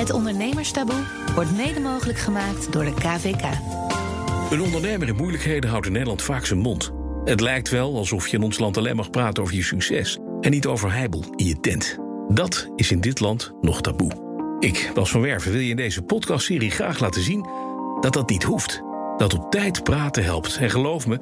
Het Ondernemerstaboe wordt mede mogelijk gemaakt door de KVK. Een ondernemer in moeilijkheden houdt in Nederland vaak zijn mond. Het lijkt wel alsof je in ons land alleen mag praten over je succes en niet over heibel in je tent. Dat is in dit land nog taboe. Ik, Bas van Werven, wil je in deze podcastserie graag laten zien dat dat niet hoeft. Dat op tijd praten helpt. En geloof me,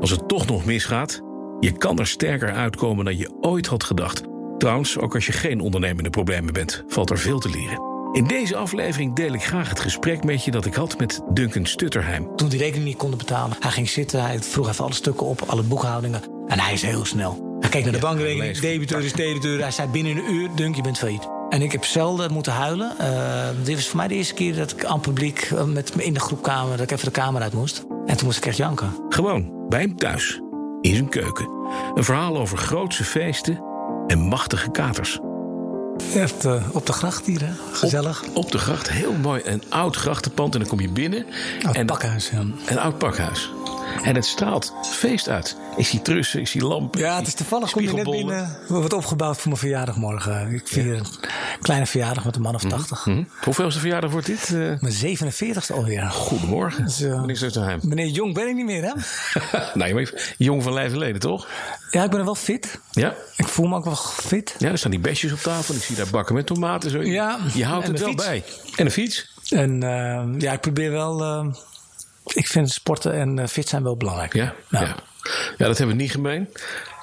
als het toch nog misgaat, je kan er sterker uitkomen dan je ooit had gedacht. Trouwens, ook als je geen ondernemende problemen bent, valt er veel te leren. In deze aflevering deel ik graag het gesprek met je dat ik had met Duncan Stutterheim. Toen die rekening niet konden betalen, hij ging zitten, hij vroeg even alle stukken op, alle boekhoudingen. En hij is heel snel. Hij keek naar de bankrekening, debiteur is debiteur. Hij zei binnen een uur, Dunk, je bent failliet. En ik heb zelden moeten huilen. Eh, dit was voor mij de eerste keer dat ik aan het publiek eh, met me in de groepkamer, dat ik even de kamer uit moest. En toen moest ik echt janken. Gewoon bij hem thuis, in zijn keuken. Een verhaal over grootse feesten en machtige katers. Echt eh, op de gracht hier, hè? Gezellig. Op de gracht, heel mooi, een oud grachtenpand. En dan kom je binnen. Oud en pakhuis, ja. Een oud pakhuis. En het straalt feest uit. Ik zie trussen, ik zie lampen. Ja, het is toevallig kom je net binnen. Wordt opgebouwd voor mijn verjaardag morgen. Ik vier een kleine verjaardag met een man of tachtig. Hm? Hoeveelste verjaardag wordt dit? Eh, Mijn 47ste alweer. goedemorgen, Dus, eh, meneer. Meneer Jong ben ik niet meer, hè? nou, je bent jong van lijf en leden, toch? Ja, ik ben er wel fit. Ja. Ik voel me ook wel fit. Ja, er staan die besjes op tafel. Ik zie daar bakken met tomaten. Zo. Ja, Je houdt het wel fiets. bij. En een fiets. En eh, ja, ik probeer wel. Ik vind sporten en eh, fit zijn wel belangrijk. Ja, ja. Ja. Ja. dat hebben we niet gemeen.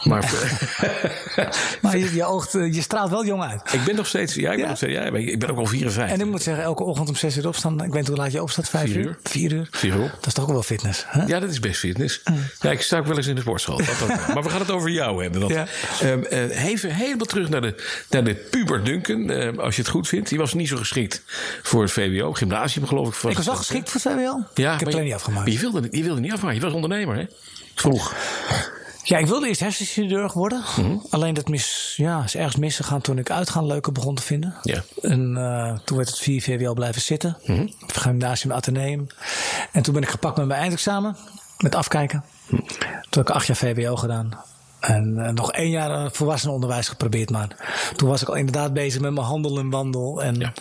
Maar Maar je, je, oogt, eh, je straalt wel jong uit. ik ben nog steeds... Ja, ik ben, Ja. nog steeds, ja, maar ik ben ook al 54. En ik moet zeggen, elke ochtend om 6 uur opstaan. Ik weet hoe laat je opstaat, 5 Vier uur? uur. 4 uur. Vier uur op. Dat is toch ook wel fitness. Hè? Ja, dat is best fitness. Ja, ik sta ook wel eens in de sportschool. Dat ook wel. maar we gaan het over jou hebben. Dat, Ja. Ehm, eh, even helemaal terug naar de, naar de puber Duncan. eh, als je het goed vindt. Die was niet zo geschikt voor het VWO. Gymnasium geloof ik. Ik was wel geschikt voor het. Ja, ik heb het je- niet afgemaakt. maar Je wilde, je wilde niet afmaken. Je was ondernemer, hè? Vroeg. Ja, ik wilde eerst hersenchirurg worden. Mhm. Alleen dat mis, ja, is ergens misgegaan toen ik uitgaan leuker begon te vinden. Ja. En eh, toen werd het 4 VWL blijven zitten. Mhm. Gymnasium Atheneum. En toen ben ik gepakt met mijn eindexamen. Met afkijken. Mhm. Toen heb ik acht jaar VWO gedaan. En eh, nog één jaar eh, volwassenenonderwijs geprobeerd. Maar toen was ik al inderdaad bezig met mijn handel en wandel. En Ja.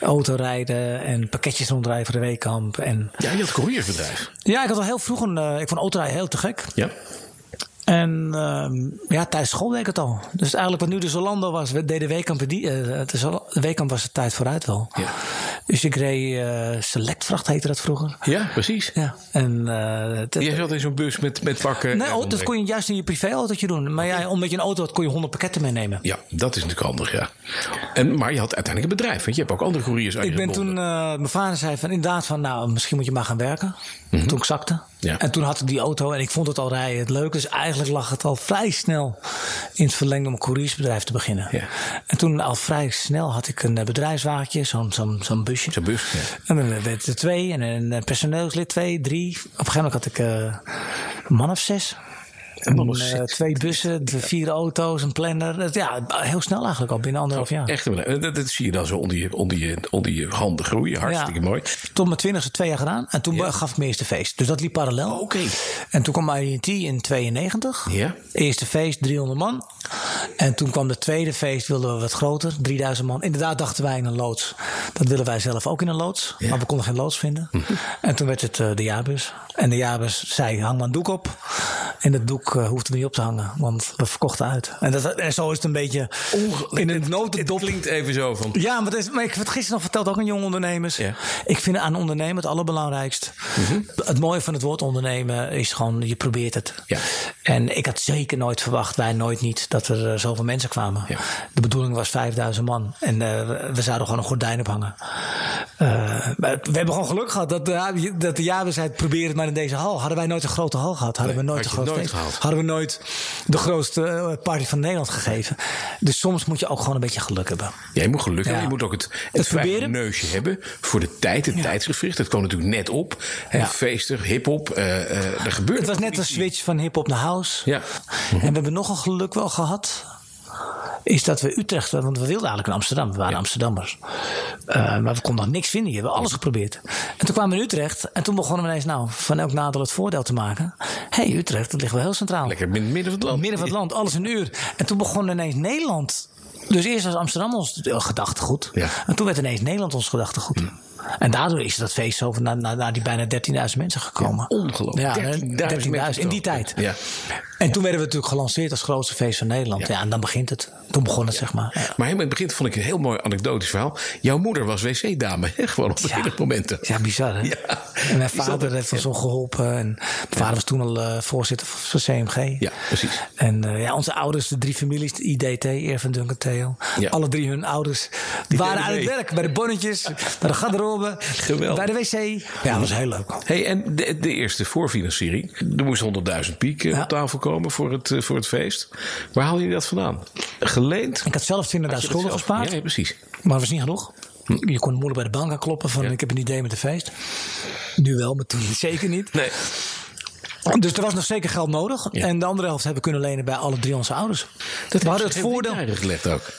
autorijden. En pakketjes rondrijden voor de weekamp. En Ja, je had een couriersbedrijf. ja, ik had al heel vroeg een... eh, ik vond autorijden heel te gek. Ja. En ehm, ja, tijdens school deed ik het al. Dus eigenlijk wat nu de Zolando was, we deden weekampen die. de weekamp was de tijd vooruit wel. Ja. Dus ik reed eh Selectvracht heette dat vroeger. Ja, precies. Ja. En eh, Je zat in zo'n bus met, met pakken. nee, oh, dat kon je juist in je privéautootje doen. Maar ja, omdat je een auto had, kon je 100 pakketten meenemen. Ja, dat is natuurlijk handig, ja. En, maar je had uiteindelijk een bedrijf. Want je hebt ook andere couriers aan je Ik ben toen, eh, mijn vader zei van inderdaad van, nou, misschien moet je maar gaan werken. Toen ik zakte. Ja. En toen had ik die auto en ik vond het al rijden het leuk. Dus eigenlijk lag het al vrij snel in het verlengde om een couriersbedrijf te beginnen. Ja. En toen al vrij snel had ik een eh, bedrijfswagentje, zo'n zo'n zo'n busje. Zo'n bus, ja. En dan het er twee en een eh, personeelslid twee, drie. Op een gegeven moment had ik eh, een man of zes. En, eh, twee bussen, vier auto's, een planner. Ja, heel snel eigenlijk al, binnen anderhalf jaar. Echt een. Dat, dat zie je dan zo onder je, onder je, onder je handen groeien. Hartstikke Ja. mooi. Tot mijn twintigste twee jaar gedaan. En toen gaf ik mijn eerste feest. Dus dat liep parallel. Oké. En toen kwam INT in 92. Ja. Eerste feest, 300 man. En toen kwam de tweede feest, wilden we wat groter, 3000 man. Inderdaad dachten wij in een loods. Dat willen wij zelf ook in een loods. Maar we konden geen loods vinden. En toen werd het eh, de jaarbus. En de jaarbus zei, hang maar een doek op. En dat doek eh, hoefde niet op te hangen, want we verkochten uit. En, dat, en zo is het een beetje in Het notendop. klinkt even zo van... Ja, maar, dat is, maar ik heb het gisteren nog verteld, ook aan jonge ondernemers. Ja. Ik vind aan ondernemen het allerbelangrijkst. Het mooie van het woord ondernemen is gewoon, je probeert het. Ja. En ik had zeker nooit verwacht, wij nooit niet, dat er eh, zoveel mensen kwamen. Ja. De bedoeling was 5000 man. En eh, we zouden gewoon een gordijn ophangen. Eh, we hebben gewoon geluk gehad dat de, dat de jaarbeurs zei, probeer het maar in deze hal. Hadden wij nooit een grote hal gehad, hadden Nee, we nooit had een nooit. Hadden we nooit de grootste party van Nederland gegeven. Dus soms moet je ook gewoon een beetje geluk hebben. Ja, je moet geluk hebben. Ja. Je moet ook het, het, Het neusje hebben voor de tijd, het tijdsgevricht. Dat kwam natuurlijk net op. Ja. Feestig, hip-hop. eh, er gebeurt Het was net een switch van hip-hop naar house. Ja. En we hebben nog een geluk wel gehad. Is dat we Utrecht, want we wilden eigenlijk in Amsterdam. We waren Ja. Amsterdammers. Eh, maar we konden nog niks vinden. We hebben alles geprobeerd. En toen kwamen we in Utrecht. En toen begonnen we ineens nou, van elk nadeel het voordeel te maken. Hé, hey, Utrecht, dat ligt wel heel centraal. Lekker in het midden van het land. Midden van het land, alles een uur. En toen begon ineens Nederland Dus eerst was Amsterdam ons gedachtegoed. Ja. En toen werd ineens Nederland ons gedachtegoed. En daardoor is dat feest zo naar, naar, naar die bijna 13.000 mensen gekomen. Ongelooflijk. Ja, 13.000 13.000 in die tijd. Ja. En toen werden we natuurlijk gelanceerd als grootste feest van Nederland. Ja, en dan begint het. Toen begon het, zeg maar. Maar helemaal in het begin vond ik een heel mooi anekdotisch verhaal. Jouw moeder was wc-dame, gewoon op de Ja. momenten. Ja, bizar hè? En mijn vader heeft ons al geholpen. En mijn vader was toen al eh, voorzitter van CMG. Ja, precies. En eh, ja, onze ouders, de drie families, de IDT, Erven, Duncan, Theo. Alle drie hun ouders Die waren aan het werk. Bij de bonnetjes, bij de Geweldig. bij de wc. Ja, dat was heel leuk. Hey, en de, de eerste voorfinanciering. Er moest 100.000 piek eh, Ja. op tafel komen voor het, eh, voor het feest. Waar haal je dat vandaan? Geleend? Ik had zelf 20.000 Had je dat schulden gespaard. Ja, ja, precies. Maar dat was niet genoeg. Je kon moeilijk bij de bank aan kloppen van Ja. ik heb een idee met een feest. Nu wel, maar toen zeker niet. Nee. Dus er was nog zeker geld nodig. Ja. En de andere helft hebben we kunnen lenen bij alle drie onze ouders. we hadden het voordeel. gelegd ook.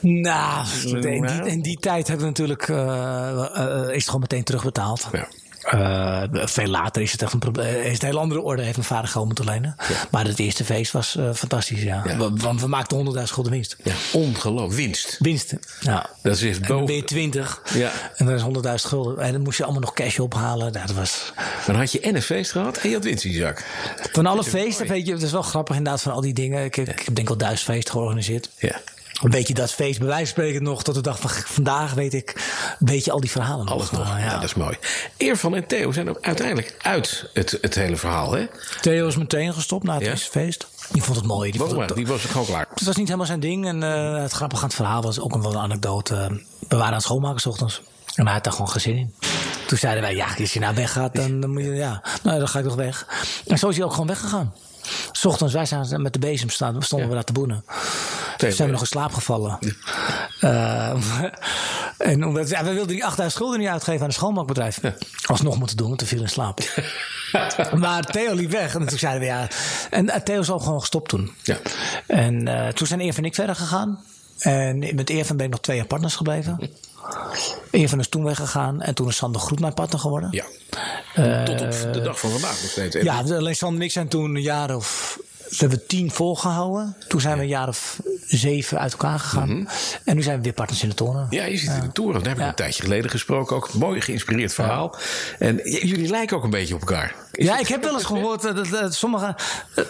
Nou, in die, in die tijd hebben we natuurlijk, eh, eh, is het gewoon meteen terugbetaald. Ja. Eh, veel later is het echt een, proble- is het een hele andere orde. Heeft mijn vader geld moeten lenen. Maar het eerste feest was eh, fantastisch. Ja. Ja. Want want we maakten 100.000 gulden winst. Ja, ongelooflijk. Winst. Winst. Ja. Dat is echt En dan ben boven. je 20. Ja. En dan is 100.000 gulden. En dan moest je allemaal nog cash ophalen. Dat was Dan had je en een feest gehad en je had winst in je zak. van alle feesten, weet je, het is wel grappig inderdaad van al die dingen. Ik, ik heb denk ik al duizend feesten georganiseerd. Ja. Weet je dat feest bij wijze van spreken nog tot de dag van vandaag weet ik, weet je al die verhalen Alles nog. nog. Ja. dat is mooi. Eervan en Theo zijn ook uiteindelijk uit het, het hele verhaal. Hè? Theo is meteen gestopt na het Ja? eerste feest. Die vond het mooi. Die vond het, Die was gewoon klaar. het was niet helemaal zijn ding. En eh, het grappige aan het verhaal was ook een wel een anekdote. We waren aan het schoonmaken 's ochtends. En hij had daar gewoon geen zin in. Toen zeiden wij, ja, als je nou weggaat, dan, dan moet je, ja, nou, dan ga ik toch weg. En zo is hij ook gewoon weggegaan. 's ochtends, wij zijn met de bezem staan, stonden we daar te boenen. Toen zijn we nog in slaap gevallen. Eh, en omdat, ja, we wilden die 8000 schulden niet uitgeven aan een schoonmaakbedrijf. Alsnog moeten doen, want we vielen in slaap. maar Theo liep weg. En toen zeiden we ja. En eh, Theo is ook gewoon gestopt toen. Ja. En eh, toen zijn Eer en ik verder gegaan. En met Eer ben ik nog twee jaar partners gebleven. Eer is toen weggegaan. En toen is Sander Groet mijn partner geworden. Ja. Tot op de dag van vandaag nog steeds. Ja, alleen Sander en ik zijn toen een jaar of... We hebben tien volgehouden. Toen zijn we een jaar of zeven uit elkaar gegaan. En nu zijn we weer partners in de toren. Ja, je zit in de toren. Daar heb ik Ja. een tijdje geleden gesproken. Ook mooi geïnspireerd verhaal. En jullie lijken ook een beetje op elkaar. Is ja, ik heb wel eens gehoord dat, dat, dat sommigen,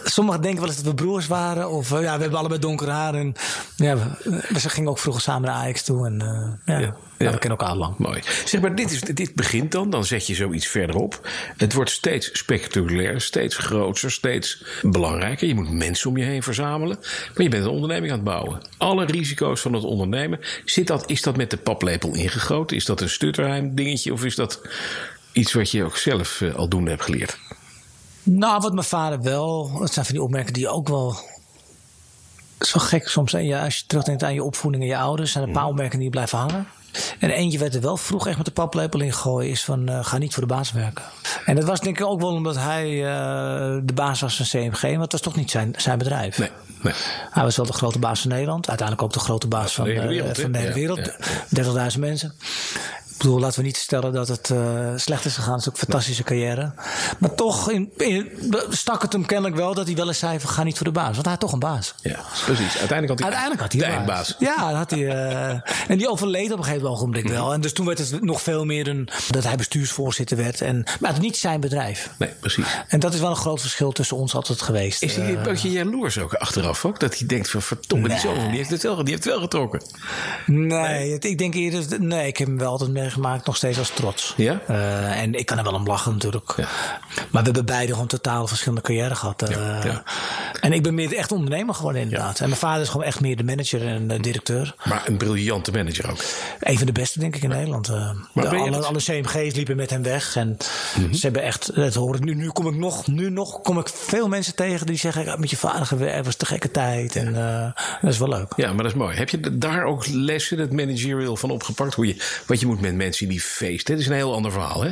sommigen denken wel eens dat we broers waren. Of eh, ja, we hebben allebei donker haar. En, ja, we, we gingen ook vroeger samen naar Ajax toe. En eh, ja, Ja. Ja. we kennen elkaar al lang. Mooi. Zeg maar, dit, is, dit begint dan. Dan zet je zoiets verderop. Het wordt steeds spectaculair, steeds groter, steeds belangrijker. Je moet mensen om je heen verzamelen. Maar je bent een onderneming aan het bouwen. Alle risico's van het ondernemen. Zit dat, is dat met de paplepel ingegoten? Is dat een stutterheim dingetje? Of is dat iets wat je ook zelf eh, al doen hebt geleerd? Nou, wat mijn vader wel. Dat zijn van die opmerkingen die ook wel. Zo gek soms. Ja, als je terugdenkt aan je opvoeding en je ouders, zijn er een paar opmerkingen die blijven hangen. En eentje werd er wel vroeg echt met de paplepel in gegooid. Is van eh, ga niet voor de baas werken. En dat was denk ik ook wel omdat hij eh, de baas was van CMG. Want dat was toch niet zijn, zijn bedrijf. Nee, nee. Hij was wel de grote baas van Nederland. Uiteindelijk ook de grote baas van, de hele eh, wereld, hè? van de hele Ja, wereld. 30.000 mensen. Bedoel, laten we niet stellen dat het eh, slecht is gegaan. Het is ook een fantastische carrière. Maar toch in, in- stak het hem kennelijk wel dat hij wel eens zei: van, ga niet voor de baas. Want hij had toch een baas. Ja, precies. Uiteindelijk had hij, Uiteindelijk had hij een eindbaas. Ja, had hij. eh, en die overleed op een gegeven ogenblik wel. En dus toen werd het nog veel meer een, dat hij bestuursvoorzitter werd. En, maar het niet zijn bedrijf. Nee, precies. En dat is wel een groot verschil tussen ons altijd geweest. Is hij Eh, een beetje jaloers ook achteraf ook? Dat hij denkt van verdomme, die zoon, die heeft het wel, die heeft het wel getrokken. Nee, het- ik denk eerder. Nee, ik heb hem wel altijd meegemaakt, nog steeds als trots. Ja? Eh, en ik kan er wel om lachen natuurlijk. Ja. Maar we hebben beide gewoon totaal verschillende carrière gehad. eh. Ja, ja. En ik ben meer echt ondernemer geworden inderdaad. En mijn vader is gewoon echt meer de manager en de directeur. Maar een briljante manager ook. Een van de beste denk ik in Nederland. eh. Maar De- alle, dat- alle CMG's liepen met hem weg. En ze hebben echt, dat hoor ik nu, nu kom ik nog, nu nog kom ik veel mensen tegen die zeggen, met je vader gewerkt, was te gekke tijd. En eh, dat is wel leuk. Ja, maar dat is mooi. Heb je daar ook lessen, het managerial van opgepakt? Hoe je, wat je moet met mensen die feesten. Het is een heel ander verhaal, hè?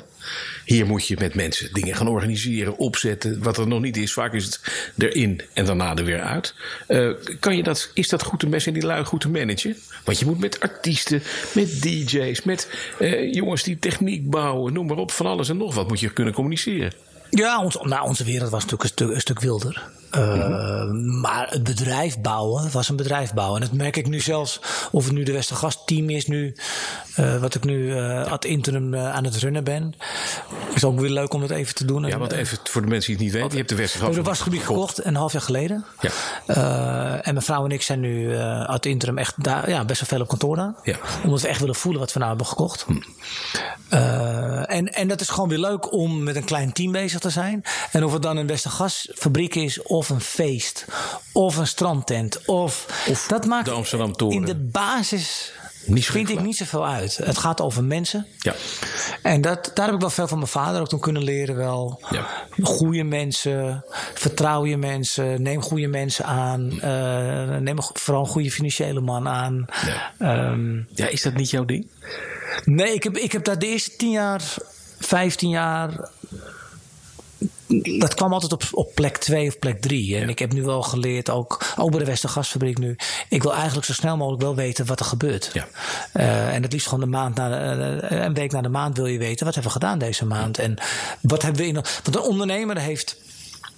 Hier moet je met mensen dingen gaan organiseren, opzetten. Wat er nog niet is, vaak is het erin en daarna er weer uit. Eh, kan je dat, is dat goed te mensen die lui goed te managen? Want je moet met artiesten, met DJ's, met eh, jongens die techniek bouwen, noem maar op, van alles en nog wat moet je kunnen communiceren. Ja, ons, nou, onze wereld was natuurlijk een stuk, een stuk wilder. Uh, Maar het bedrijf bouwen was een bedrijf bouwen. En dat merk ik nu zelfs, of het nu de Westergast-team is nu, uh, wat ik nu uh, ad interim aan het runnen ben. Is ook weer leuk om het even te doen. Ja, want even voor de mensen die het niet weten, je hebt de Westergast. Het wasgebied gekocht een half jaar geleden. Ja. en mijn vrouw en ik zijn nu ad interim echt daar, ja, best wel veel op kantoor daar. Ja. Omdat we echt willen voelen wat we nou hebben gekocht. Hm. en, en dat is gewoon weer leuk om met een klein team bezig te zijn. En of het dan een Westergasfabriek is of een feest of een strandtent of, of dat maakt de Amsterdam Toren. in de basis niet vind ik niet zoveel uit. Het gaat over mensen. Ja. En dat, daar heb ik wel veel van mijn vader ook toen kunnen leren. Wel. Ja. Goede mensen, vertrouw je mensen, neem goede mensen aan. Uh, neem vooral een goede financiële man aan. Ja. Um, ja, is dat niet jouw ding? Nee, ik heb, ik heb daar de eerste tien jaar, vijftien jaar dat kwam altijd op, op plek 2 of plek 3. En ik heb nu wel geleerd, ook, ook bij de Westergasfabriek nu. Ik wil eigenlijk zo snel mogelijk wel weten wat er gebeurt. Ja. Uh, en het liefst gewoon een maand na de, uh, een week na de maand wil je weten wat hebben we gedaan deze maand. En wat hebben we in. Want een ondernemer heeft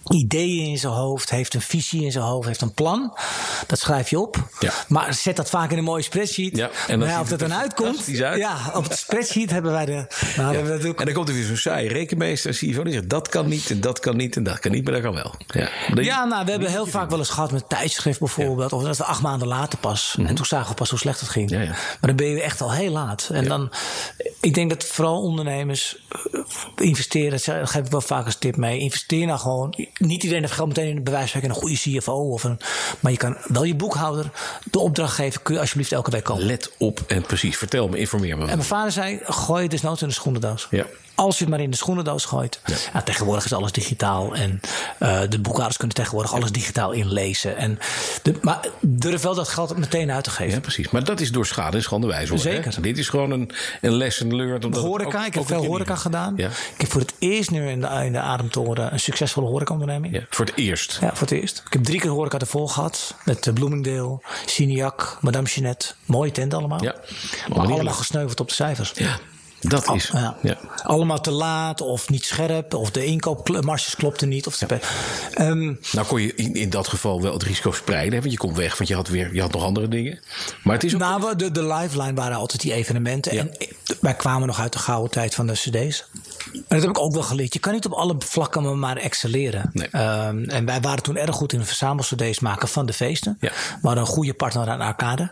ideeën in zijn hoofd, heeft een visie in zijn hoofd, heeft een plan. Dat schrijf je op. Ja. Maar zet dat vaak in een mooie spreadsheet. Ja, en dan of dat dan uitkomt. Ja, op het spreadsheet hebben wij de. Nou, ja. we En dan komt er weer zo'n saai rekenmeester, CFO, die zegt dat kan niet en dat kan niet en dat kan niet, maar dat kan wel. Ja, ja nou, we hebben heel vaak wel eens gehad met tijdschrift bijvoorbeeld. Of dat is acht maanden later pas. Mm -hmm. En toen zagen we pas hoe slecht het ging. Maar dan ben je echt al heel laat. En dan, ik denk dat vooral ondernemers eh, investeren, dat geef ik wel vaak als tip mee. Investeer nou gewoon niet iedereen heeft geld meteen in de bewijswerk een goede CFO. Of een, maar je kan wel je boekhouder de opdracht geven. Kun je alsjeblieft elke week komen. Let op en precies. Vertel me, informeer me. En mijn vader zei: gooi het desnoods in de schoenendoos. Ja. Als je het maar in de schoenendoos gooit. Ja. tegenwoordig is alles digitaal. En uh, de boekhouders kunnen tegenwoordig alles digitaal inlezen. En de, maar durf wel dat geld meteen uit te geven. Ja, precies. Maar dat is door schade en schande wijs. Zeker. Hè? Dit is gewoon een, een lesson learned. Omdat horeca, ook, ik heb veel horeca gedaan. Ja. Ik heb voor het eerst nu in de, in de Ademtoren een succesvolle horecaonderneming. Ja, voor het eerst? Ja, voor het eerst. Ik heb drie keer horeca ervoor gehad. Met uh, Bloomingdale, Signac, Madame Jeanette. Mooie tent allemaal. Ja. Maar allemaal gesneuveld op de cijfers. Ja. Dat is. Ja. ja. Allemaal te laat of niet scherp of de inkoopmarges klopten niet. Of ja. um, nou kon je in, in, dat geval wel het risico spreiden, want je kon weg, want je had weer je had nog andere dingen. Maar het is ook... Nou, de, de lifeline waren altijd die evenementen. En wij kwamen nog uit de gouden tijd van de CD's. En dat heb ik ook wel geleerd. Je kan niet op alle vlakken maar excelleren. Nee. Um, en wij waren toen erg goed in verzamel-CD's maken van de feesten. We hadden een goede partner aan Arcade.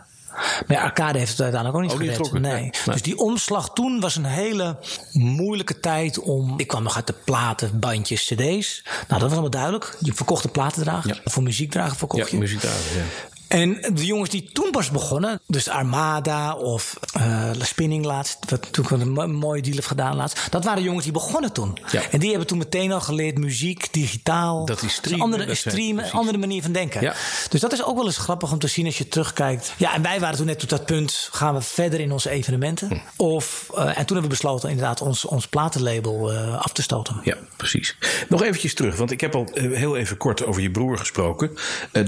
Maar Arcade heeft het uiteindelijk ook niet gered. nee. Dus die omslag toen was een hele moeilijke tijd om... Ik kwam nog uit de platen, bandjes, cd's. Nou, dat was allemaal duidelijk. Je verkocht de platendrager. Ja. Voor muziekdrager verkocht ja, je. muziekdrager, ja. En de jongens die toen pas begonnen, dus Armada of uh, Spinning laatst, wat toen een mooie deal heeft gedaan laatst, dat waren jongens die begonnen toen. Ja. En die hebben toen meteen al geleerd muziek, digitaal. Dat is streamen. Andere, streamen, andere manier van denken. Ja. Dus dat is ook wel eens grappig om te zien als je terugkijkt. Ja, en wij waren toen net op dat punt, gaan we verder in onze evenementen? Hm. Of, uh, en toen hebben we besloten inderdaad ons, ons platenlabel uh, af te stoten. Ja, precies. Nog eventjes terug, want ik heb al heel even kort over je broer gesproken.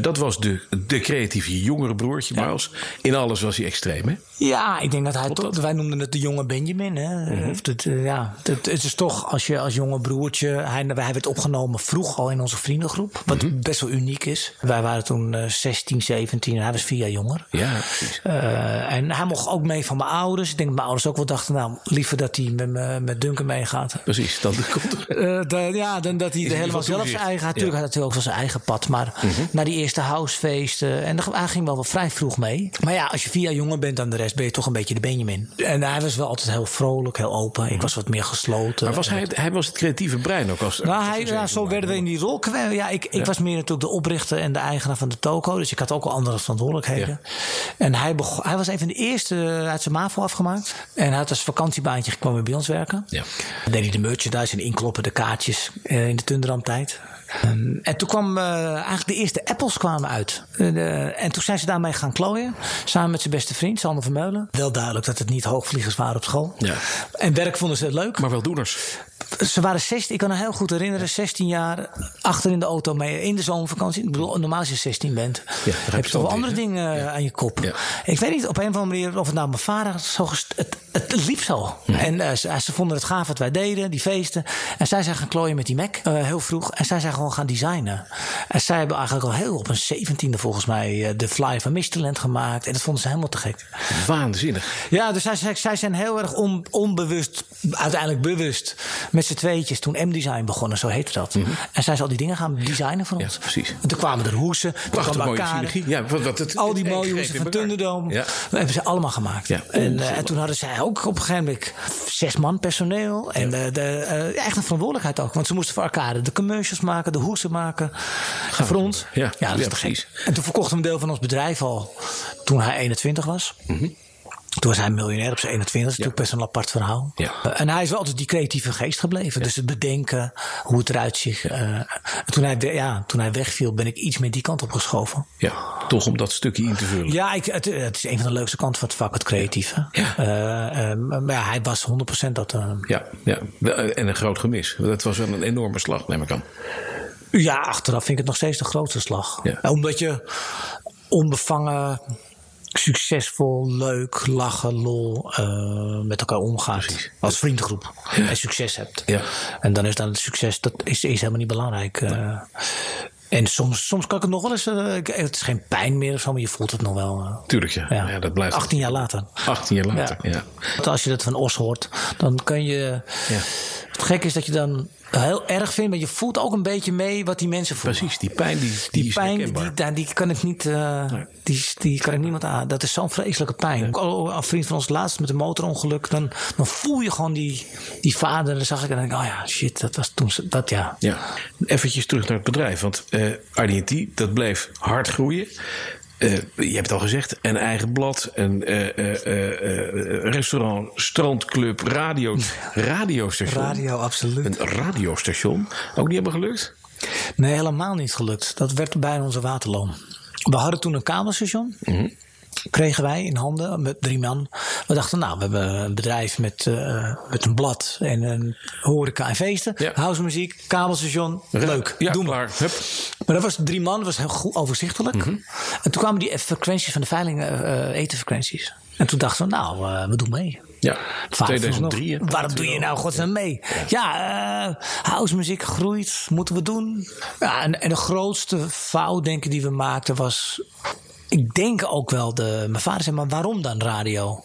dat was de, de relatief jongere broertje, ja. Miles. In alles was hij extreem, hè? Ja, ik denk dat hij toch, wij noemden het de jonge Benjamin. Hè? Mm het, uh, ja, het, het, is toch als je als jonge broertje, hij, hij werd opgenomen vroeg al in onze vriendengroep, wat mm -hmm. best wel uniek is. Wij waren toen uh, 16, 17 en hij was vier jaar jonger. Ja, precies. Uh, en hij mocht ook mee van mijn ouders. Ik denk dat mijn ouders ook wel dachten, nou, liever dat hij met, met Duncan meegaat. Precies, dan komt er. ja, dan dat hij helemaal zelf zijn eigen, natuurlijk ja. had hij ook wel zijn eigen pad, maar mm -hmm. naar die eerste housefeesten en hij ging wel, wel vrij vroeg mee. Maar ja, als je vier jaar jonger bent dan de rest, ben je toch een beetje de Benjamin. En hij was wel altijd heel vrolijk, heel open. Ik was wat meer gesloten. Maar was hij, hij was het creatieve brein ook als. Nou, hij, ja, zo werden we in die rol Ja, ik, ik was meer natuurlijk de oprichter en de eigenaar van de toko. Dus ik had ook al andere verantwoordelijkheden. Ja. En hij, begon, hij was een van de eerste uit zijn MAVO afgemaakt. En hij had als vakantiebaantje gekomen bij ons werken. Ja. Dan deed hij de merchandise en inkloppen, de kaartjes uh, in de Tundram-tijd. Um, en toen kwam uh, eigenlijk de eerste Apples kwamen uit. Uh, en toen zijn ze daarmee gaan klooien. Samen met zijn beste vriend, Sander Vermeulen. Wel duidelijk dat het niet hoogvliegers waren op school. Ja. En werk vonden ze het leuk. Maar wel doeners. Ze waren 16, ik kan me heel goed herinneren, 16 jaar achter in de auto mee in de zomervakantie. Ik bedoel, normaal als je 16 bent, ja, heb je toch wel andere dingen ja. aan je kop. Ik weet niet op een of andere manier of het nou mijn vader zo het het liep zo. En uh, ze, ze, vonden het gaaf wat wij deden, die feesten. En zij zijn gaan klooien met die Mac heel vroeg. En zij zijn gewoon gaan designen. En zij hebben eigenlijk al heel op een zeventiende volgens mij uh, de Fly van Misterland gemaakt. En dat vonden ze helemaal te gek. Waanzinnig. Ja, dus zij, zij zijn heel erg on, onbewust, uiteindelijk bewust, met z'n tweetjes toen M-design begonnen, zo heette dat. Mm -hmm. En zij ze al die dingen gaan designen voor ons. Ja, precies. En toen kwamen er hoesen, Prachtig kwam mooie synergie. Ja, wat, wat het, Al die mooie hoesen van. Thunderdome. Ja. Dat hebben ze allemaal gemaakt. Ja, en, uh, en toen hadden zij ook op een gegeven moment zes man personeel. En ja. de, de, uh, echt een verantwoordelijkheid ook. Want ze moesten voor elkaar de commercials maken, de hoesen maken. Gaaf. voor ons. Ja, ja, dat is toch precies. gek. En toen verkochten we een deel van ons bedrijf al toen hij 21 was. Mm -hmm. Toen was hij miljonair op zijn 21. Dat is natuurlijk best een apart verhaal. Ja. Uh, en hij is wel altijd die creatieve geest gebleven. Dus het bedenken, hoe het eruit ziet. Uh, toen, hij, ja, toen hij wegviel, ben ik iets meer die kant op geschoven. Ja, toch om dat stukje in te vullen. Ja, ik, het, het, is een van de leukste kanten van het vak, het creatieve. Ja. Uh, maar ja, hij was 100% dat. Ja, ja, en een groot gemis. Dat was wel een enorme slag, neem ik aan. Ja, achteraf vind ik het nog steeds de grootste slag. Ja. Omdat je onbevangen succesvol, leuk, lachen, lol, uh, met elkaar omgaat. Precies. Als vriendengroep. Ja. En succes hebt. Ja. En dan is dan het succes, dat is, is helemaal niet belangrijk. Uh, nee. En soms, soms kan ik het nog wel eens. Uh, het is geen pijn meer of zo, maar je voelt het nog wel. Tuurlijk, ja. ja. ja dat blijft 18 jaar later. 18 jaar later, ja. ja. Want als je dat van Os hoort, dan kan je. Het gekke is dat je dan heel erg vindt, maar je voelt ook een beetje mee wat die mensen voelen. Precies, die pijn die, die, die pijn, die, die, die, kan ik niet, uh, nee. die, die kan ik niemand aan. Dat is zo'n vreselijke pijn. Ja. Ook een vriend van ons laatst met een motorongeluk, dan, dan voel je gewoon die, die vader. Dan zag ik en dan denk ik, oh ja, shit, dat was toen, dat ja. Ja, eventjes terug naar het bedrijf, want uh, RD&T, dat bleef hard groeien. Uh, je hebt het al gezegd, een eigen blad, een uh, uh, restaurant, strandclub, radio, radiostation. Radio, absoluut. Een radiostation. Ook niet helemaal gelukt? Nee, helemaal niet gelukt. Dat werd bij onze waterloon. We hadden toen een kabelstation. Mm -hmm. Kregen wij in handen met drie man. We dachten, nou, we hebben een bedrijf met, uh, met een blad en een horeca en feesten. Ja. Housemuziek, kabelstation. Leuk, ja, doen maar. Hup. Maar dat was drie man, dat was heel goed overzichtelijk. Mm -hmm. En toen kwamen die frequenties van de veiling, uh, etenfrequenties. En toen dachten we, nou, uh, we doen mee. Ja, 2003. Nog, waarom doe je nou godsnaam mee? Ja, ja uh, housemuziek groeit, moeten we doen. Ja, en, en de grootste fout, denk ik, die we maakten was ik denk ook wel, de, mijn vader zei, maar waarom dan radio?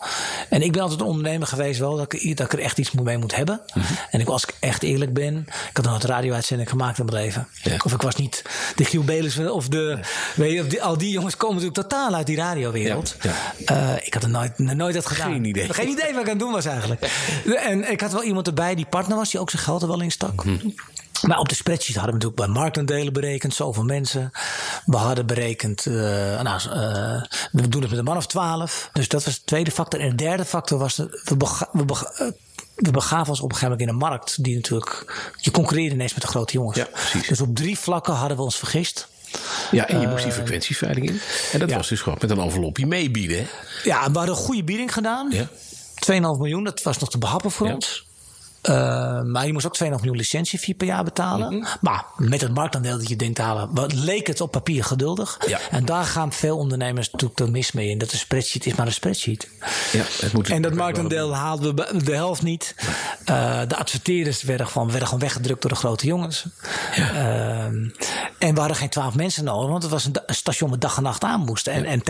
En ik ben altijd een ondernemer geweest wel, dat ik, dat ik er echt iets mee moet hebben. Mhm. Mm -hmm. En ik, als ik echt eerlijk ben, ik had nog een radio-uitzending gemaakt in mijn leven. Ja. Of ik was niet de Giel Belis of de, ja. weet je, of die, al die jongens komen natuurlijk totaal uit die radiowereld. Ja. Uh, ik had er nooit, nooit dat gedaan. Geen idee. Geen idee wat ik aan het doen was eigenlijk. en ik had wel iemand erbij die partner was, die ook zijn geld er wel in stak. Mhm. Mm -hmm. Maar op de spreadsheet hadden we natuurlijk bij marktendelen berekend, zoveel mensen. We hadden berekend, uh, nou, uh, we doen het met een man of twaalf. Dus dat was de tweede factor. En de derde factor was, de, we, bega we, bega uh, we begaven ons op een gegeven moment in een markt die natuurlijk, je concurreerde ineens met de grote jongens. Ja. Dus op drie vlakken hadden we ons vergist. Ja, en je moest die frequentieveiling in. En dat ja. was dus gewoon met een envelopje meebieden. Ja, we hadden een goede bieding gedaan. Ja. 2,5 miljoen, dat was nog te behappen voor ja. ons. Uh, maar je moest ook 2,5 miljoen licentiefee per jaar betalen. Mm -hmm. Maar met het marktaandeel dat je denkt te halen, leek het op papier geduldig. Ja. En daar gaan veel ondernemers natuurlijk mis mee in. Dat een spreadsheet is maar een spreadsheet. Ja, het moet en dat marktaandeel haalden we de helft niet. Uh, de adverteerders werden gewoon, werden gewoon weggedrukt door de grote jongens. Ja. Uh, en we hadden geen 12 mensen nodig, want het was een, een station met dag en nacht aan moesten. En, en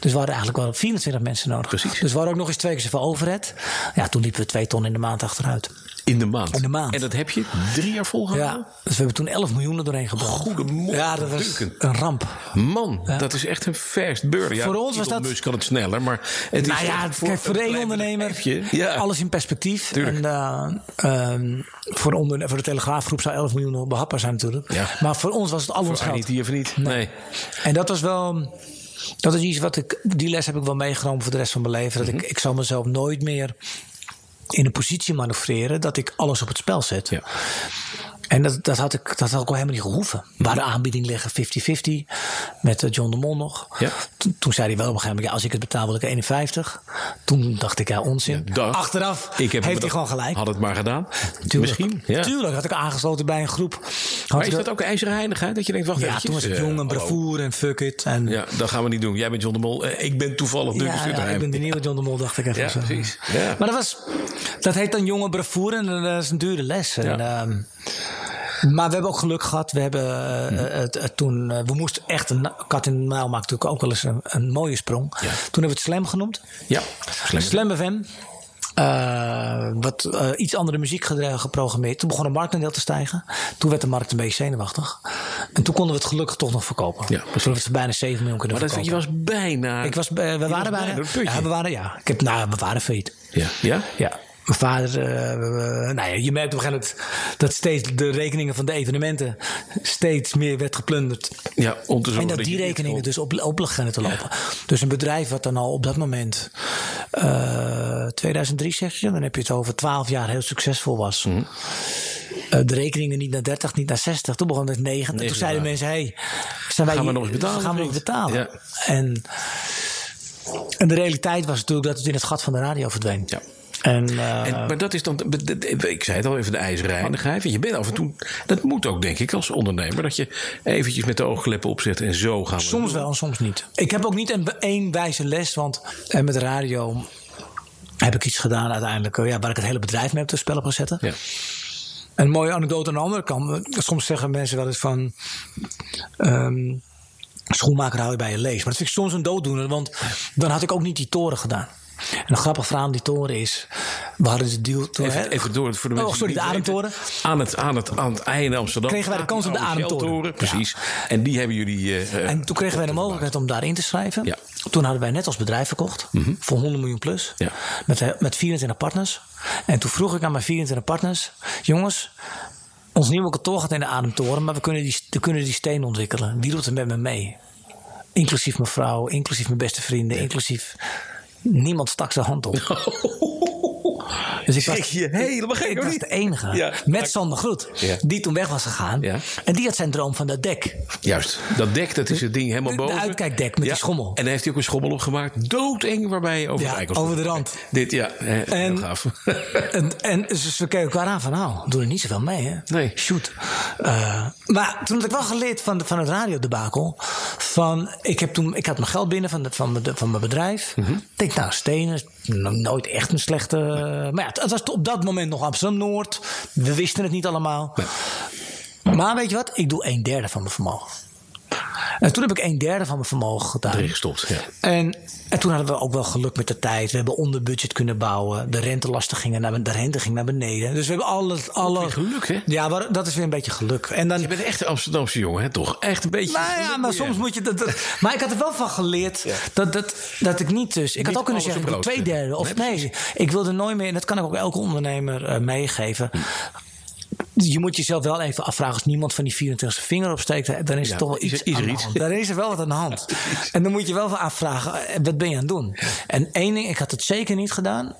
dus we hadden eigenlijk wel 24 mensen nodig. Precies. Dus we hadden ook nog eens twee keer zoveel overhead. Ja, toen liepen we twee ton in de maand achteruit. In de maand. In de maand. En dat heb je drie jaar volgehouden? Ja, dus we hebben toen 11 miljoen er doorheen gebracht. Goedemorgen. Ja, dat was een ramp. Man, ja. dat is echt een fast burger. Ja, voor ons was dat. Musk kan het sneller, maar het nou is ja, voor, kijk, voor de ondernemer, ja. alles in perspectief. Tuurlijk. En, uh, um, voor, onder, voor de Telegraafgroep zou 11 miljoen behapbaar zijn natuurlijk. Ja. Maar voor ons was het al ons geld. Niet of niet? Nee. nee. En dat was wel. Dat is iets wat ik. Die les heb ik wel meegenomen voor de rest van mijn leven. Dat mm -hmm. ik, ik zal mezelf nooit meer in een positie manoeuvreren dat ik alles op het spel zet. Ja. En dat, dat, had ik, dat had ik al helemaal niet gehoeven. Waar de aanbieding liggen 50-50 met eh, John de Mol nog. Ja. Toen, toen zei hij wel op een gegeven moment, ja, als ik het betaal wil ik 51. Toen dacht ik, ja, onzin. Ja, dag. Achteraf Ik heb heeft hij gewoon gelijk. Had het maar gedaan. Tuurlijk, Misschien. Ja. Tuurlijk had ik aangesloten bij een groep. Maar is wel- dat ook ijzeren heiligheid? Dat je denkt, wacht Ja, eventjes, toen was ik eh, jong en hallo. bravoer en fuck it. En, Ja, dat gaan we niet doen. Jij bent John de Mol. Eh, ik ben toevallig de Ja, ja, ik ben de nieuwe John de Mol, dacht ik even. Ja, precies. Ja. Maar dat, was, dat heet dan jonge bravoure en dat is een dure les. En, Ja. Maar we hebben ook geluk gehad. We hebben eh, het, het toen, eh, we moesten echt een kat in de muil maakt natuurlijk ook wel eens een, een mooie sprong. Ja. Toen hebben we het Slam genoemd. Ja. Slam FM. Eh, wat eh, iets andere muziek geprogrammeerd. Toen begon de marktendeel te stijgen. Toen werd de markt een beetje zenuwachtig. En toen konden we het gelukkig toch nog verkopen. Ja, precies. Toen hebben we bijna 7 miljoen kunnen Maar dat, je verkopen. was bijna... Ik was, eh, we waren bijna. Ja, we waren, ja. Ik heb, nou, we waren failliet. Ja? ja? Ja. Mijn vader, eh, nou ja, je merkt op een gegeven moment dat steeds de rekeningen van de evenementen steeds meer werd geplunderd. Ja, om te zorgen En dat die rekeningen dus op, op beginnen te lopen. Dus een bedrijf wat dan al op dat moment, eh 2003 zeg je, dan heb je het over 12 jaar heel succesvol was. Mhm. Eh, de rekeningen niet naar 30, niet naar 60. Toen begon het 9. En toen Negen zeiden mensen: hey, zijn wij Gaan we nog eens betalen, Gaan we nog betalen? Ja. En, en de realiteit was natuurlijk dat het in het gat van de radio verdween. Ja. En, eh, En, maar dat is dan, ik zei het al even, de. Want je bent af en toe, dat moet ook denk ik als ondernemer, dat je eventjes met de oogkleppen opzet en zo gaan Soms wel en soms niet. Ik heb ook niet een één wijze les, want eh, met radio heb ik iets gedaan uiteindelijk eh, ja, waar ik het hele bedrijf mee op de spel heb gezet. Ja. Een mooie anekdote aan de andere kant. Soms zeggen mensen wel eens van. ehm, schoenmaker hou je bij je lees. Maar dat vind ik soms een dooddoener, want dan had ik ook niet die toren gedaan. En een grappig verhaal aan die toren is. We hadden de deal. toen- Even, door voor de Oh, mensen sorry, die de Ademtoren. Aan het, aan, het, aan het ei in Amsterdam. Kregen wij de kans op de Ademtoren. Precies. En die hebben jullie. eh, eh, En toen kregen wij de mogelijkheid om daar in te schrijven. Ja. Toen hadden wij net als bedrijf verkocht. Voor 100 miljoen plus. Ja. Met, eh, met 24 partners. En toen vroeg ik aan mijn 24 partners. Jongens, ons nieuwe kantoor gaat in de ademtoren. Maar we kunnen die, we kunnen die steen ontwikkelen. Wie doet er met me mee? Inclusief mijn vrouw, inclusief mijn beste vrienden, inclusief... Niemand stak zijn hand op. Dus ik was, je helemaal gek, ik was niet? de enige. Ja. Met Sander Groet. Ja. Die toen weg was gegaan. Ja. En die had zijn droom van dat dek. Juist, dat dek, dat is het ding helemaal De boven. uitkijkdek met die schommel. En daar heeft hij ook een schommel op gemaakt. Doodeng, waarbij je over Ja, de over de rand. Dit, ja, hè, En- heel gaaf. En, en dus we keken elkaar aan van, nou, doe er niet zoveel mee, hè? Nee. Shoot. Eh, maar toen had ik wel geleerd van, de- van het radiodebakel. Van, ik, heb toen, ik had mijn geld binnen van, de, van, mijn, van mijn bedrijf. Mhm. Ik denk, nou, stenen nooit echt een slechte... Maar ja, het, het was op dat moment nog Amsterdam-Noord. We wisten het niet allemaal. Maar weet je wat? Ik doe een derde van mijn vermogen. En toen heb ik een derde van mijn vermogen gedaan. Erin gestopt, ja. En, en toen hadden we ook wel geluk met de tijd. We hebben onder budget kunnen bouwen. De rentelasten gingen naar, de rente ging naar beneden. Dus we hebben alle... alle weer geluk, hè? Ja, dat is weer een beetje geluk. En dan, Je bent echt een Amsterdamse jongen, hè, toch? Echt een beetje. nou ja, maar soms moet je dat, dat- Maar ik had er wel van geleerd dat, dat, dat ik niet dus. Ik Niet had ook kunnen alles zeggen, op ik doe rood twee derde. Of Nee, nee, ik wilde nooit meer. En dat kan ik ook elke ondernemer eh, meegeven. Je moet jezelf wel even afvragen als niemand van die 24 zijn vinger opsteekt, dan is Ja, er toch wel er- iets is er aan de iets? hand. Dan is er wel wat aan de hand. En dan moet je wel van afvragen, eh, wat ben je aan het doen? En één ding, ik had het zeker niet gedaan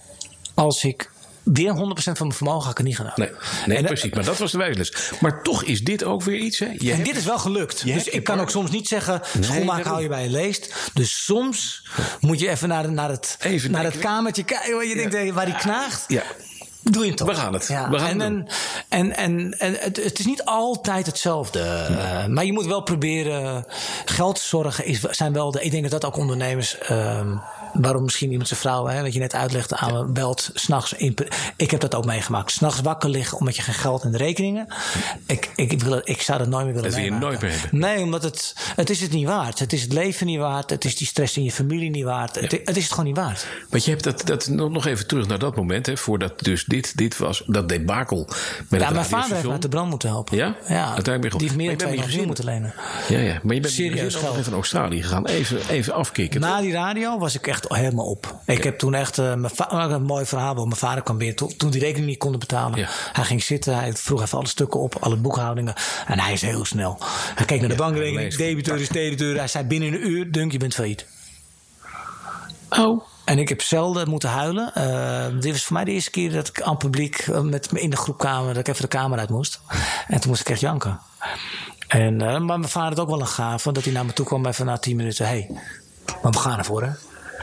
als ik weer 100% van mijn vermogen had ik het niet gedaan. Nee, nee En, eh, precies. Maar dat was de wijsles. Maar toch is dit ook weer iets, hè? Je En hebt- dit is wel gelukt. Dus ik kan ook soms niet zeggen: Nee, daarom. hou je bij je leest. Dus soms moet je even naar, naar, het, Even naar het kamertje kijken waar je denkt waar die knaagt. Ja. Doe je het toch? We gaan het. Ja. We gaan en, het en, en, het, het is niet altijd hetzelfde. eh, maar je moet wel proberen. Geld zorgen is, zijn wel de. Ik denk dat dat ook ondernemers. ehm, waarom misschien iemand zijn vrouw, hè, wat je net uitlegde, aan me belt s'nachts. Ik heb dat ook meegemaakt. S'nachts wakker liggen omdat je geen geld in de rekeningen. Ik, ik, wil, ik zou dat nooit meer willen Dat wil je nooit meer hebben. Nee, omdat het, het is het niet waard. Het is het leven niet waard. Het is die stress in je familie niet waard. Het, het is het gewoon niet waard. Want je hebt dat, dat nog even terug naar dat moment, hè, voordat dus dit, dit was, dat debakel met Ja, mijn vader heeft me uit de brand moeten helpen. Ja? ja. Uiteindelijk Die heeft meer dan je bent 2 met je miljoen moeten lenen. Ja, ja, maar je bent Serieus geld. naar Australië gegaan. Even, even afkicken. Na toch? die radio was ik echt helemaal op. Ik heb toen echt eh, mijn een mooi verhaal. Want mijn vader kwam weer toen, toen die rekening niet konden betalen. Ja. Hij ging zitten, hij vroeg even alle stukken op, alle boekhoudingen. En hij is heel snel. Hij keek naar de Ja, bankrekening, debiteur is debiteur. Hij zei binnen een uur, Dunk, je bent failliet. Oh. En ik heb zelden moeten huilen. Uh, dit was voor mij de eerste keer dat ik aan het publiek uh, met me in de groepkamer, dat ik even de kamer uit moest. En toen moest ik echt janken. En, uh, maar mijn vader had ook wel een gave, dat hij naar me toe kwam even na tien minuten. Hé, hey, maar we gaan ervoor hè.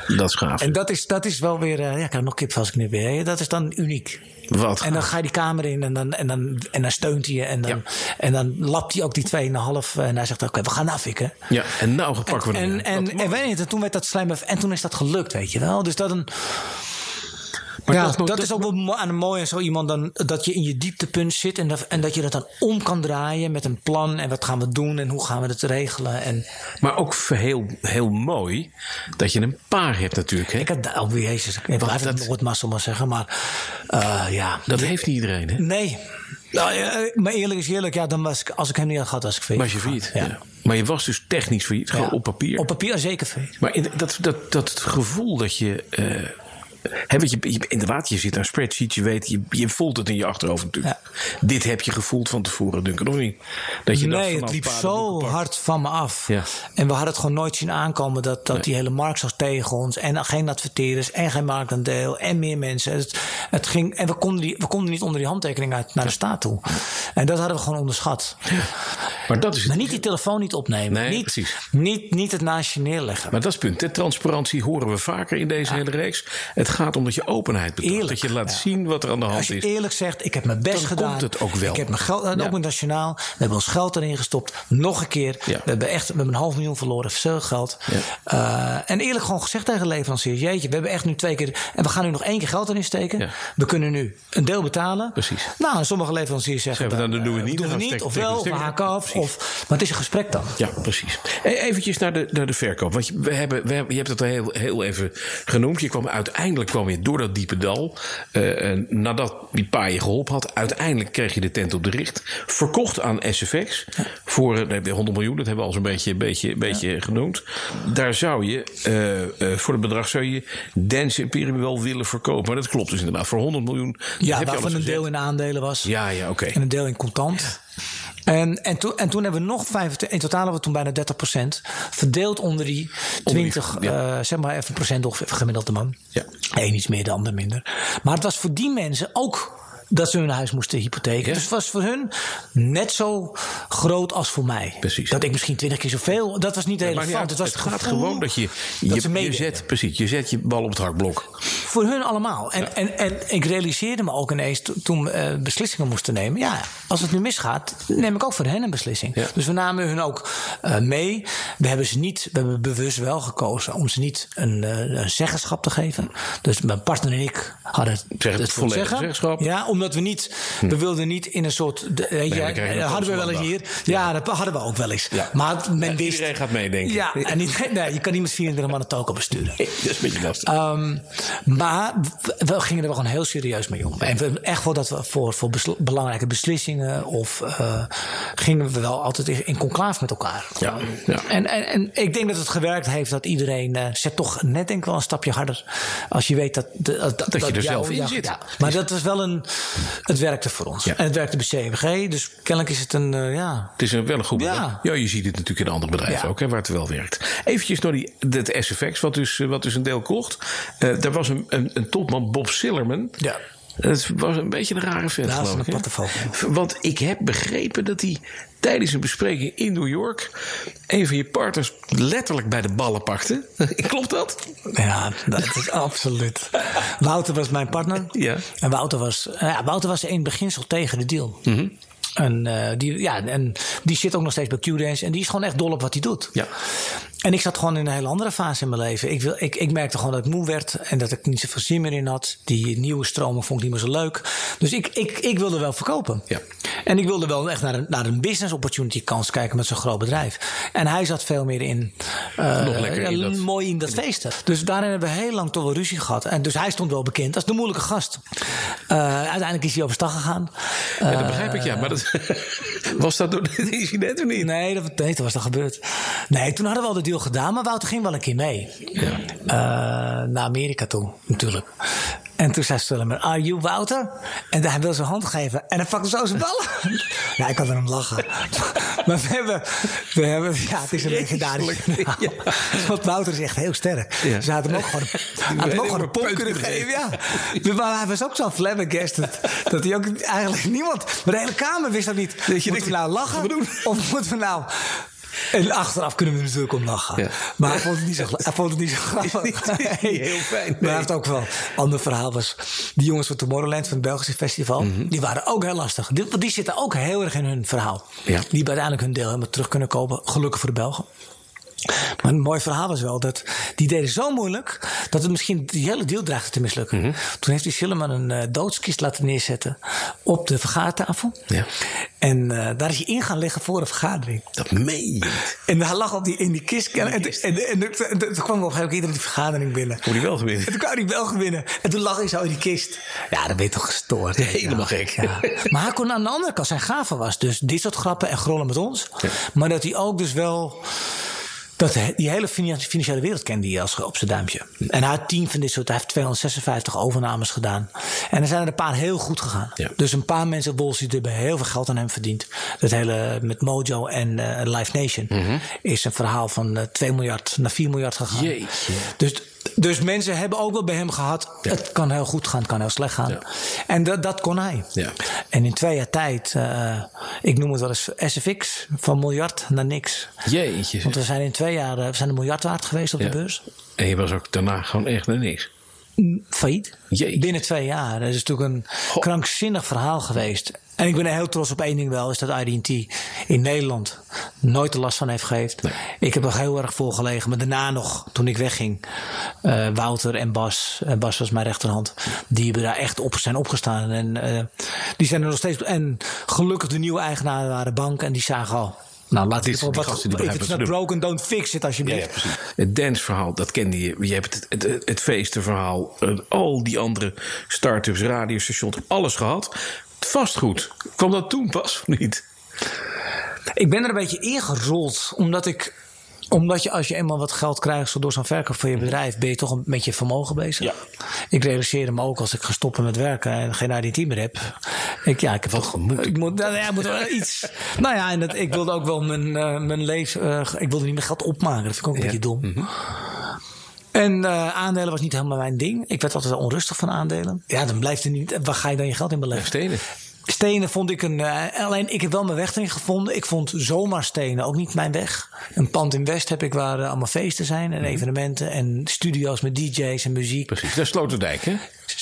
Dat is gaaf. En dat is, dat is wel weer, ja, ik heb nog kip als ik nu weer. Dat is dan uniek. Wat en dan ga je die kamer in en dan, en dan, en dan steunt hij je. En dan, ja. en dan lapt hij ook die 2,5. En hij zegt: Oké, okay, we gaan afwikken. Ja, en nou pakken we en, hem. En, en, en, weet je, en toen werd dat slijm. En toen is dat gelukt, weet je wel. Dus dat een. Maar ja, dat, dat, dat, is ook wel aan een mooi en zo iemand dan dat je in je dieptepunt zit en dat, en dat je dat dan om kan draaien met een plan en wat gaan we doen en hoe gaan we het regelen. En maar ook heel, heel mooi dat je een paar hebt natuurlijk. Hè? Ik ook weer Jezus, ik blijf het nooit massa maar zeggen, maar uh, ja. Dat heeft niet iedereen, hè? Nee. Nou, ja, maar eerlijk is eerlijk, ja, dan was ik, als ik hem niet had gehad, was ik failliet. Was je failliet, ja. ja. Maar je was dus technisch failliet, gewoon op papier. Op papier zeker failliet. Maar in, dat, dat, dat gevoel dat je... Uh, He, je, je, inderdaad, je zit aan spreadsheet, je weet, je, je voelt het in je achterhoofd natuurlijk. Ja. Dit heb je gevoeld van tevoren, Duncan, of niet? Dat je nee, het liep zo hard van me af. Ja. En we hadden het gewoon nooit zien aankomen dat, dat nee. die hele markt zag tegen ons. En geen adverteerders en geen marktaandeel en meer mensen. Het, het ging, en we konden, die, we konden niet onder die handtekening uit naar de staat toe. En dat hadden we gewoon onderschat. Maar, dat is het. maar niet die telefoon niet opnemen. Nee, niet, precies. Niet, niet het naast je neerleggen. Maar dat is het punt. De transparantie horen we vaker in deze hele reeks. Het gaat om dat je openheid. Eerlijk, dat je laat ja. zien wat er aan de hand Als je is. eerlijk zegt, ik heb mijn best Dan gedaan. komt het ook wel. Ik heb mijn geld, en Ja. ook met Nationaal. We hebben ons geld erin gestopt. Nog een keer. Ja. We hebben echt we hebben een half miljoen verloren. Veel geld. Uh, en eerlijk gewoon gezegd tegen leveranciers. Jeetje, we hebben echt nu twee keer. En we gaan nu nog één keer geld erin steken. We kunnen nu een deel betalen. Precies. Nou, en sommige leveranciers zeggen. Zeggen we, dan doen we eh, niet, Doen we dan niet. Of wel, we haken af. Of, maar het is een gesprek dan. Ja, precies. E- Eventjes naar de, naar de verkoop. Want je, we hebben, we hebben, je hebt het al heel, heel even genoemd. Je kwam, uiteindelijk kwam je door dat diepe dal. eh, nadat die paar je geholpen had. Uiteindelijk kreeg je de tent op de richt. Verkocht aan SFX. Voor eh, nee, 100 miljoen. Dat hebben we al zo'n beetje, beetje, beetje genoemd. Daar zou je, eh, voor het bedrag zou je Dance Imperium wel willen verkopen. Maar dat klopt dus inderdaad. Voor 100 miljoen. Ja, waarvan een gezet. deel in aandelen was. Ja, ja, oké. En een deel in contant. En, en, toen, en toen hebben we nog 25, in totaal hebben we toen bijna 30% verdeeld onder die 20, ja. eh, zeg maar even procent ongeveer gemiddelde man. Ja. Eén iets meer, de ander minder. Maar het was voor die mensen ook dat ze hun huis moesten hypotheken. Ja. Dus het was voor hun net zo groot als voor mij. Precies. Dat ik misschien 20 keer zoveel, dat was niet relevant. Het, was het gaat gewoon dat je, dat je, ze je, meededen. zet, precies, je zet je bal op het hakblok. Voor hun allemaal. En, en, en ik realiseerde me ook ineens to- toen we eh, beslissingen moesten nemen. Ja, als het nu misgaat, neem ik ook voor hen een beslissing. Ja. Dus we namen hun ook eh, mee. We hebben ze niet, we hebben bewust wel gekozen om ze niet een, eh, een zeggenschap te geven. Dus mijn partner en ik hadden het, Zeg het zeggen. zeggenschap. Ja, omdat we niet, we wilden niet in een soort. De, dat een hadden we wel eens hier. Ja, dat hadden we ook wel eens. Ja. Maar men wist. iedereen gaat meedenken. Ja, en niet, nee, je kan niet met 24 man een toko besturen. dat is een beetje lastig. Um, maar we, we gingen er wel gewoon heel serieus mee om. En we, echt wel dat we voor, voor besl- belangrijke beslissingen of uh, gingen we wel altijd in, conclave met elkaar. Ja. En, en, en ik denk dat het gewerkt heeft dat iedereen uh, zet toch net denk ik wel een stapje harder. Als je weet dat... de- dat, dat, je er zelf in zit. ja. Maar dat was wel een... Het werkte voor ons. Ja. En het werkte bij CMG. Dus kennelijk is het een... uh, ja, Het is een, wel een goed Ja. bedrijf. Ja, je ziet het natuurlijk in andere bedrijven ook, hè, waar het wel werkt. Eventjes naar die, het SFX, wat dus, eh, wat dus een deel kocht. Eh daar was een, een, een topman, Bob Sillerman. ja. Het was een beetje een rare vent, geloof ik. hè? Want ik heb begrepen dat hij tijdens een bespreking in New York... een van je partners letterlijk bij de ballen pakte. Klopt dat? Ja, dat is absoluut. Wouter was mijn partner. Ja. En Wouter was, eh, ja, Wouter was in beginsel tegen de deal. En, eh, die, ja, en die zit ook nog steeds bij Q-Dance. En die is gewoon echt dol op wat hij doet. Ja. En ik zat gewoon in een hele andere fase in mijn leven. Ik, wil, ik, ik merkte gewoon dat ik moe werd. En dat ik niet zoveel zin meer in had. Die nieuwe stromen vond ik niet meer zo leuk. Dus ik, ik, ik wilde wel verkopen. Ja. En ik wilde wel echt naar een, naar een business opportunity kans kijken met zo'n groot bedrijf. En hij zat veel meer in. eh, Nog lekker in ja, dat- Mooi in dat feesten. Dus daarin hebben we heel lang toch wel ruzie gehad. En dus hij stond wel bekend als de moeilijke gast. Eh, uiteindelijk is hij overstag gegaan. ja, dat begrijp ik, ja. Maar dat, was dat door dit incident of niet? Nee, dat, nee, was dat gebeurd. Nee, toen hadden we al de gedaan, maar Wouter ging wel een keer mee. Eh, naar Amerika toe, natuurlijk. En toen zei Stullemer, are you Wouter? En hij wil zijn hand geven. En hij pakte zo zijn ballen. ja, ik had hem lachen. maar we hebben, we hebben, ja, het is een legendarisch verhaal. Ja. Want Wouter is echt heel sterk. Ja. Ze hadden hem ook gewoon, hadden hem ook gewoon een pomp kunnen geven. Ja. Maar hij was ook zo flabbergasted. Dat hij ook eigenlijk niemand, maar de hele kamer wist dat niet. moeten we nou lachen? Of moeten we nou... En achteraf kunnen we er natuurlijk om lachen. Ja. Maar hij vond het niet zo, hij vond het niet zo grappig. Niet heel fijn, Maar nee. hij heeft ook wel. Een ander verhaal was. Die jongens van Tomorrowland, van het Belgische festival. Mhm. Die waren ook heel lastig. Die, die zitten ook heel erg in hun verhaal. Ja. Die hebben uiteindelijk hun deel helemaal terug kunnen kopen. Gelukkig voor de Belgen. Maar een mooi verhaal was wel dat die deden zo moeilijk dat het misschien die hele deal dreigde te mislukken. Mhm. Toen heeft die Sillerman een eh, doodskist laten neerzetten op de vergadertafel. Ja. En eh, daar is hij in gaan liggen voor een vergadering. Dat meen je. En hij lag op die, in die kist. En, en, en, en, en toen kwam op een gegeven moment iedereen die vergadering binnen. Moet hij wel gewinnen. En toen kwam hij wel gewinnen. En toen lag hij zo in die kist. Ja, dan ben je toch gestoord. Helemaal gek. Ja. Maar hij kon aan de andere kant, zijn gave was dus dit soort grappen en grollen met ons. Maar dat hij ook dus wel... Dat die hele finan- financiële wereld kende hij als op zijn duimpje. En hij had tien van dit soort. Hij heeft 256 overnames gedaan. En er zijn er een paar heel goed gegaan. Ja. Dus een paar mensen op Wall Street hebben heel veel geld aan hem verdiend. Dat hele met Mojo en eh, Live Nation is een verhaal van eh, 2 miljard naar 4 miljard gegaan. Jeetje. Dus, dus mensen hebben ook wel bij hem gehad. Het kan heel goed gaan, het kan heel slecht gaan. Ja. En dat, dat kon hij. Ja. En in twee jaar tijd, eh, ik noem het wel eens SFX, van miljard naar niks. Jeetje. Want we zijn in twee jaar eh, we zijn een miljard waard geweest op de beurs. En je was ook daarna gewoon echt naar niks. Failliet. Jeetje. Binnen twee jaar. Dat is natuurlijk een krankzinnig verhaal geweest. En ik ben er heel trots op één ding wel, is dat IDT in Nederland nooit er last van heeft gegeven. Nee. Ik heb er heel erg voor gelegen, maar daarna nog, toen ik wegging, eh, Wouter en Bas, en Bas was mijn rechterhand, die hebben daar echt op zijn opgestaan. En eh, die zijn er nog steeds. En gelukkig de nieuwe eigenaren waren bank en die zagen al. Nou, laat Dit wat. gasten die If begrijpen it's not broken, don't fix it alsjeblieft. Het danceverhaal, dat kende je. Je hebt het, het, het feestenverhaal, eh, al die andere start-ups, radiostations, alles gehad. Vastgoed, kwam dat toen pas of niet? Ik ben er een beetje ingerold, omdat ik omdat je als je eenmaal wat geld krijgt zo door zo'n verkoop van je bedrijf, ben je toch een met je vermogen bezig. Ja. Ik realiseerde me ook als ik ga stoppen met werken en geen IDT meer heb. Ik, ja, ik heb wat moet ik moet, nou ja, moet wel iets. nou ja, en dat, ik wilde ook wel mijn, eh, mijn leven. eh, ik wilde niet meer geld opmaken. Dat vind ik ook een beetje dom. En eh, aandelen was niet helemaal mijn ding. Ik werd altijd wel onrustig van aandelen. Ja, dan blijft er niet. Waar ga je dan je geld in beleggen? Stenen. Stenen vond ik een. eh, alleen ik heb wel mijn weg erin gevonden. Ik vond zomaar stenen ook niet mijn weg. Een pand in West heb ik waar eh, allemaal feesten zijn en evenementen en studio's met DJ's en muziek. Precies, dat is Sloterdijk, hè?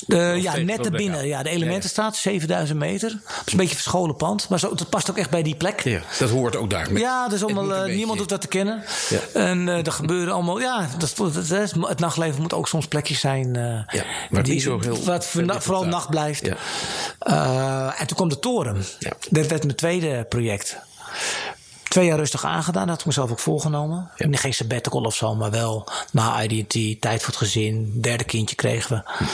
Eh, ja, net erbinnen. Ja, de Elementenstraat, 7000 meter. Dat is een beetje verscholen pand. Maar zo, dat past ook echt bij die plek. Ja, dat hoort ook daar. Ja, dus het allemaal, eh, niemand hoeft dat te kennen. Ja. En eh er gebeuren allemaal, ja, dat, dat, dat is- het nachtleven moet ook soms plekjes zijn. eh, Ja, waar het niet zo heel Wat vooral nacht blijft. Ja. En toen kwam de toren. Ja. Dat werd mijn tweede project. Twee jaar rustig aangedaan, dat had ik mezelf ook voorgenomen. Ja. Geen sabbatical of zo, maar wel na IDT, tijd voor het gezin. Derde kindje kregen we.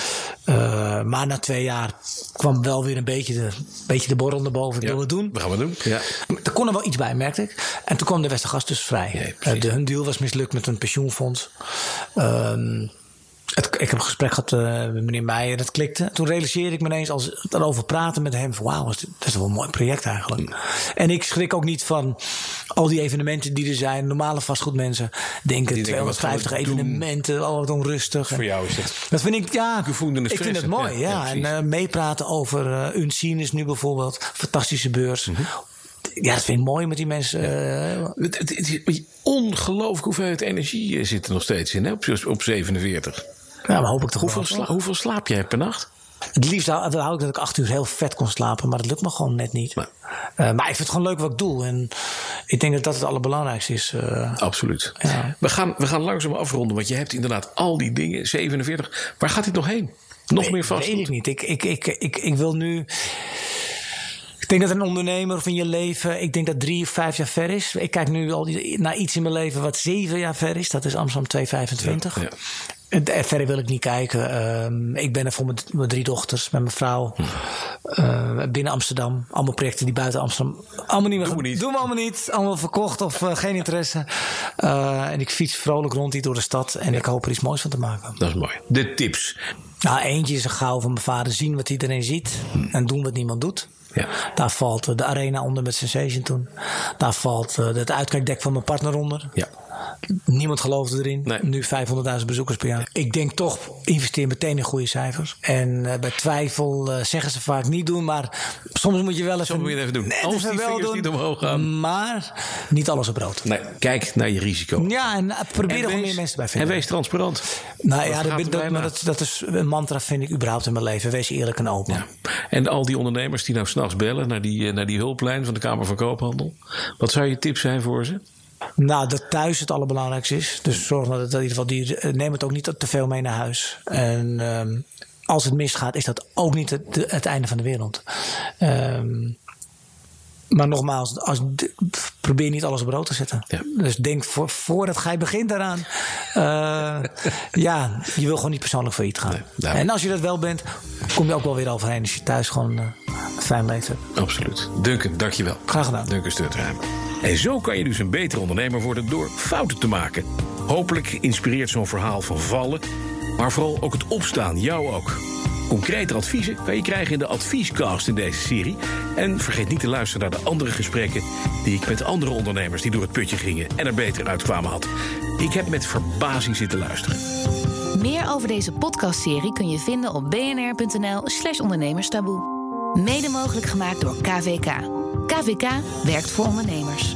Eh, maar na twee jaar kwam wel weer een beetje de, beetje de borrel naar boven. Ik Ja, wil het doen. We gaan het doen. Ja. Er kon er wel iets bij, merkte ik. En toen kwam de Westergas dus vrij. Ja, precies. Eh, de, hun deal was mislukt met een pensioenfonds. Ehm, het, ik heb een gesprek gehad eh, met meneer Meijer, dat klikte. Toen realiseerde ik me ineens, als daarover praten met hem, van wauw, dat is- wel een mooi project eigenlijk. En ik schrik ook niet van al die evenementen die er zijn. Normale vastgoedmensen denken Die denken, wat gaan we 250 doen? evenementen, al wat onrustig. Voor jou is het. Dat vind ik, ja, ik vind het mooi. Ja, en eh, meepraten over uh, Unseen is nu bijvoorbeeld. Fantastische beurs. Mhm. Ja, dat vind ik mooi met die mensen. eh, Het, het, het is ongelooflijk hoeveelheid energie eh, zit er nog steeds in, hè? Op, op 47. Ja, maar hoop ik toch Hoeveel, wel. sla- hoeveel slaap jij per nacht? Het liefst hou, hou ik dat ik acht uur heel vet kon slapen, maar dat lukt me gewoon net niet. Nee. Eh, maar ik vind het gewoon leuk wat ik doe. En ik denk dat dat het allerbelangrijkste is. eh. Absoluut. Ja. We, gaan, we gaan langzaam afronden, want je hebt inderdaad al die dingen. 47. Waar gaat dit nog heen? Nog meer vast? Weet ik niet. Ik, ik, ik, ik, ik wil nu. Ik denk dat een ondernemer of in je leven, ik denk dat drie of vijf jaar ver is. Ik kijk nu al naar iets in mijn leven wat zeven jaar ver is. Dat is Amsterdam 225. Ja, Verder wil ik niet kijken. Ehm, ik ben er voor mijn, mijn drie dochters, met mijn vrouw. Hm. Eh, binnen Amsterdam. Allemaal projecten die buiten Amsterdam. Allemaal niet meer. Doen we niet. Doen we allemaal niet. Allemaal verkocht of eh, geen interesse. Eh, en ik fiets vrolijk rond hier door de stad. En ik hoop er iets moois van te maken. Dat is mooi. De tips. Nou, eentje is een gauw van mijn vader zien wat iedereen ziet. En doen wat niemand doet. Ja. Daar valt eh, de arena onder met Sensation toen. Daar valt het uitkijkdek van mijn partner onder. Ja. Niemand geloofde erin. Nee. Nu 500.000 bezoekers per jaar. Ik denk toch, investeer meteen in goede cijfers. En eh, bij twijfel eh, zeggen ze vaak niet doen. Maar soms moet je wel even, Soms moet je even doen. Als even die wel doen. niet omhoog gaan. Maar niet alles op brood. Nee, kijk naar je risico. Ja, en eh, probeer En er gewoon meer mensen bij En vinden. wees transparant. nou Dat ja, dat, dat, maar dat, dat is een mantra vind ik überhaupt in mijn leven. Wees eerlijk en open. Ja. En al die ondernemers die nou s'nachts bellen naar die, naar die hulplijn van de Kamer van Koophandel. Wat zou je tip zijn voor ze? Nou, dat thuis het allerbelangrijkste is. Dus zorg dat, in ieder geval die, eh, neem het ook niet te veel mee naar huis. En ehm, als het misgaat, is dat ook niet het, de- het einde van de wereld. Ehm, maar nogmaals, als, probeer niet alles op brood te zetten. Ja. Dus denk voor, voordat gij begint daaraan. eh, ja, je wil gewoon niet persoonlijk failliet gaan. en als je dat wel bent, kom je ook wel weer overheen als je thuis gewoon eh, fijn hebt. Absoluut. Duncan, dankjewel. Graag gedaan. Duncan Sturtruim. En zo kan je dus een betere ondernemer worden door fouten te maken. Hopelijk inspireert zo'n verhaal van vallen, maar vooral ook het opstaan, jou ook. Concrete adviezen kan je krijgen in de adviescast in deze serie. En vergeet niet te luisteren naar de andere gesprekken die ik met andere ondernemers die door het putje gingen en er beter uitkwamen had. Ik heb met verbazing zitten luisteren. Meer over deze podcastserie kun je vinden op bnr.nl/slash ondernemerstaboe. Mede mogelijk gemaakt door KVK. KVK werkt voor ondernemers.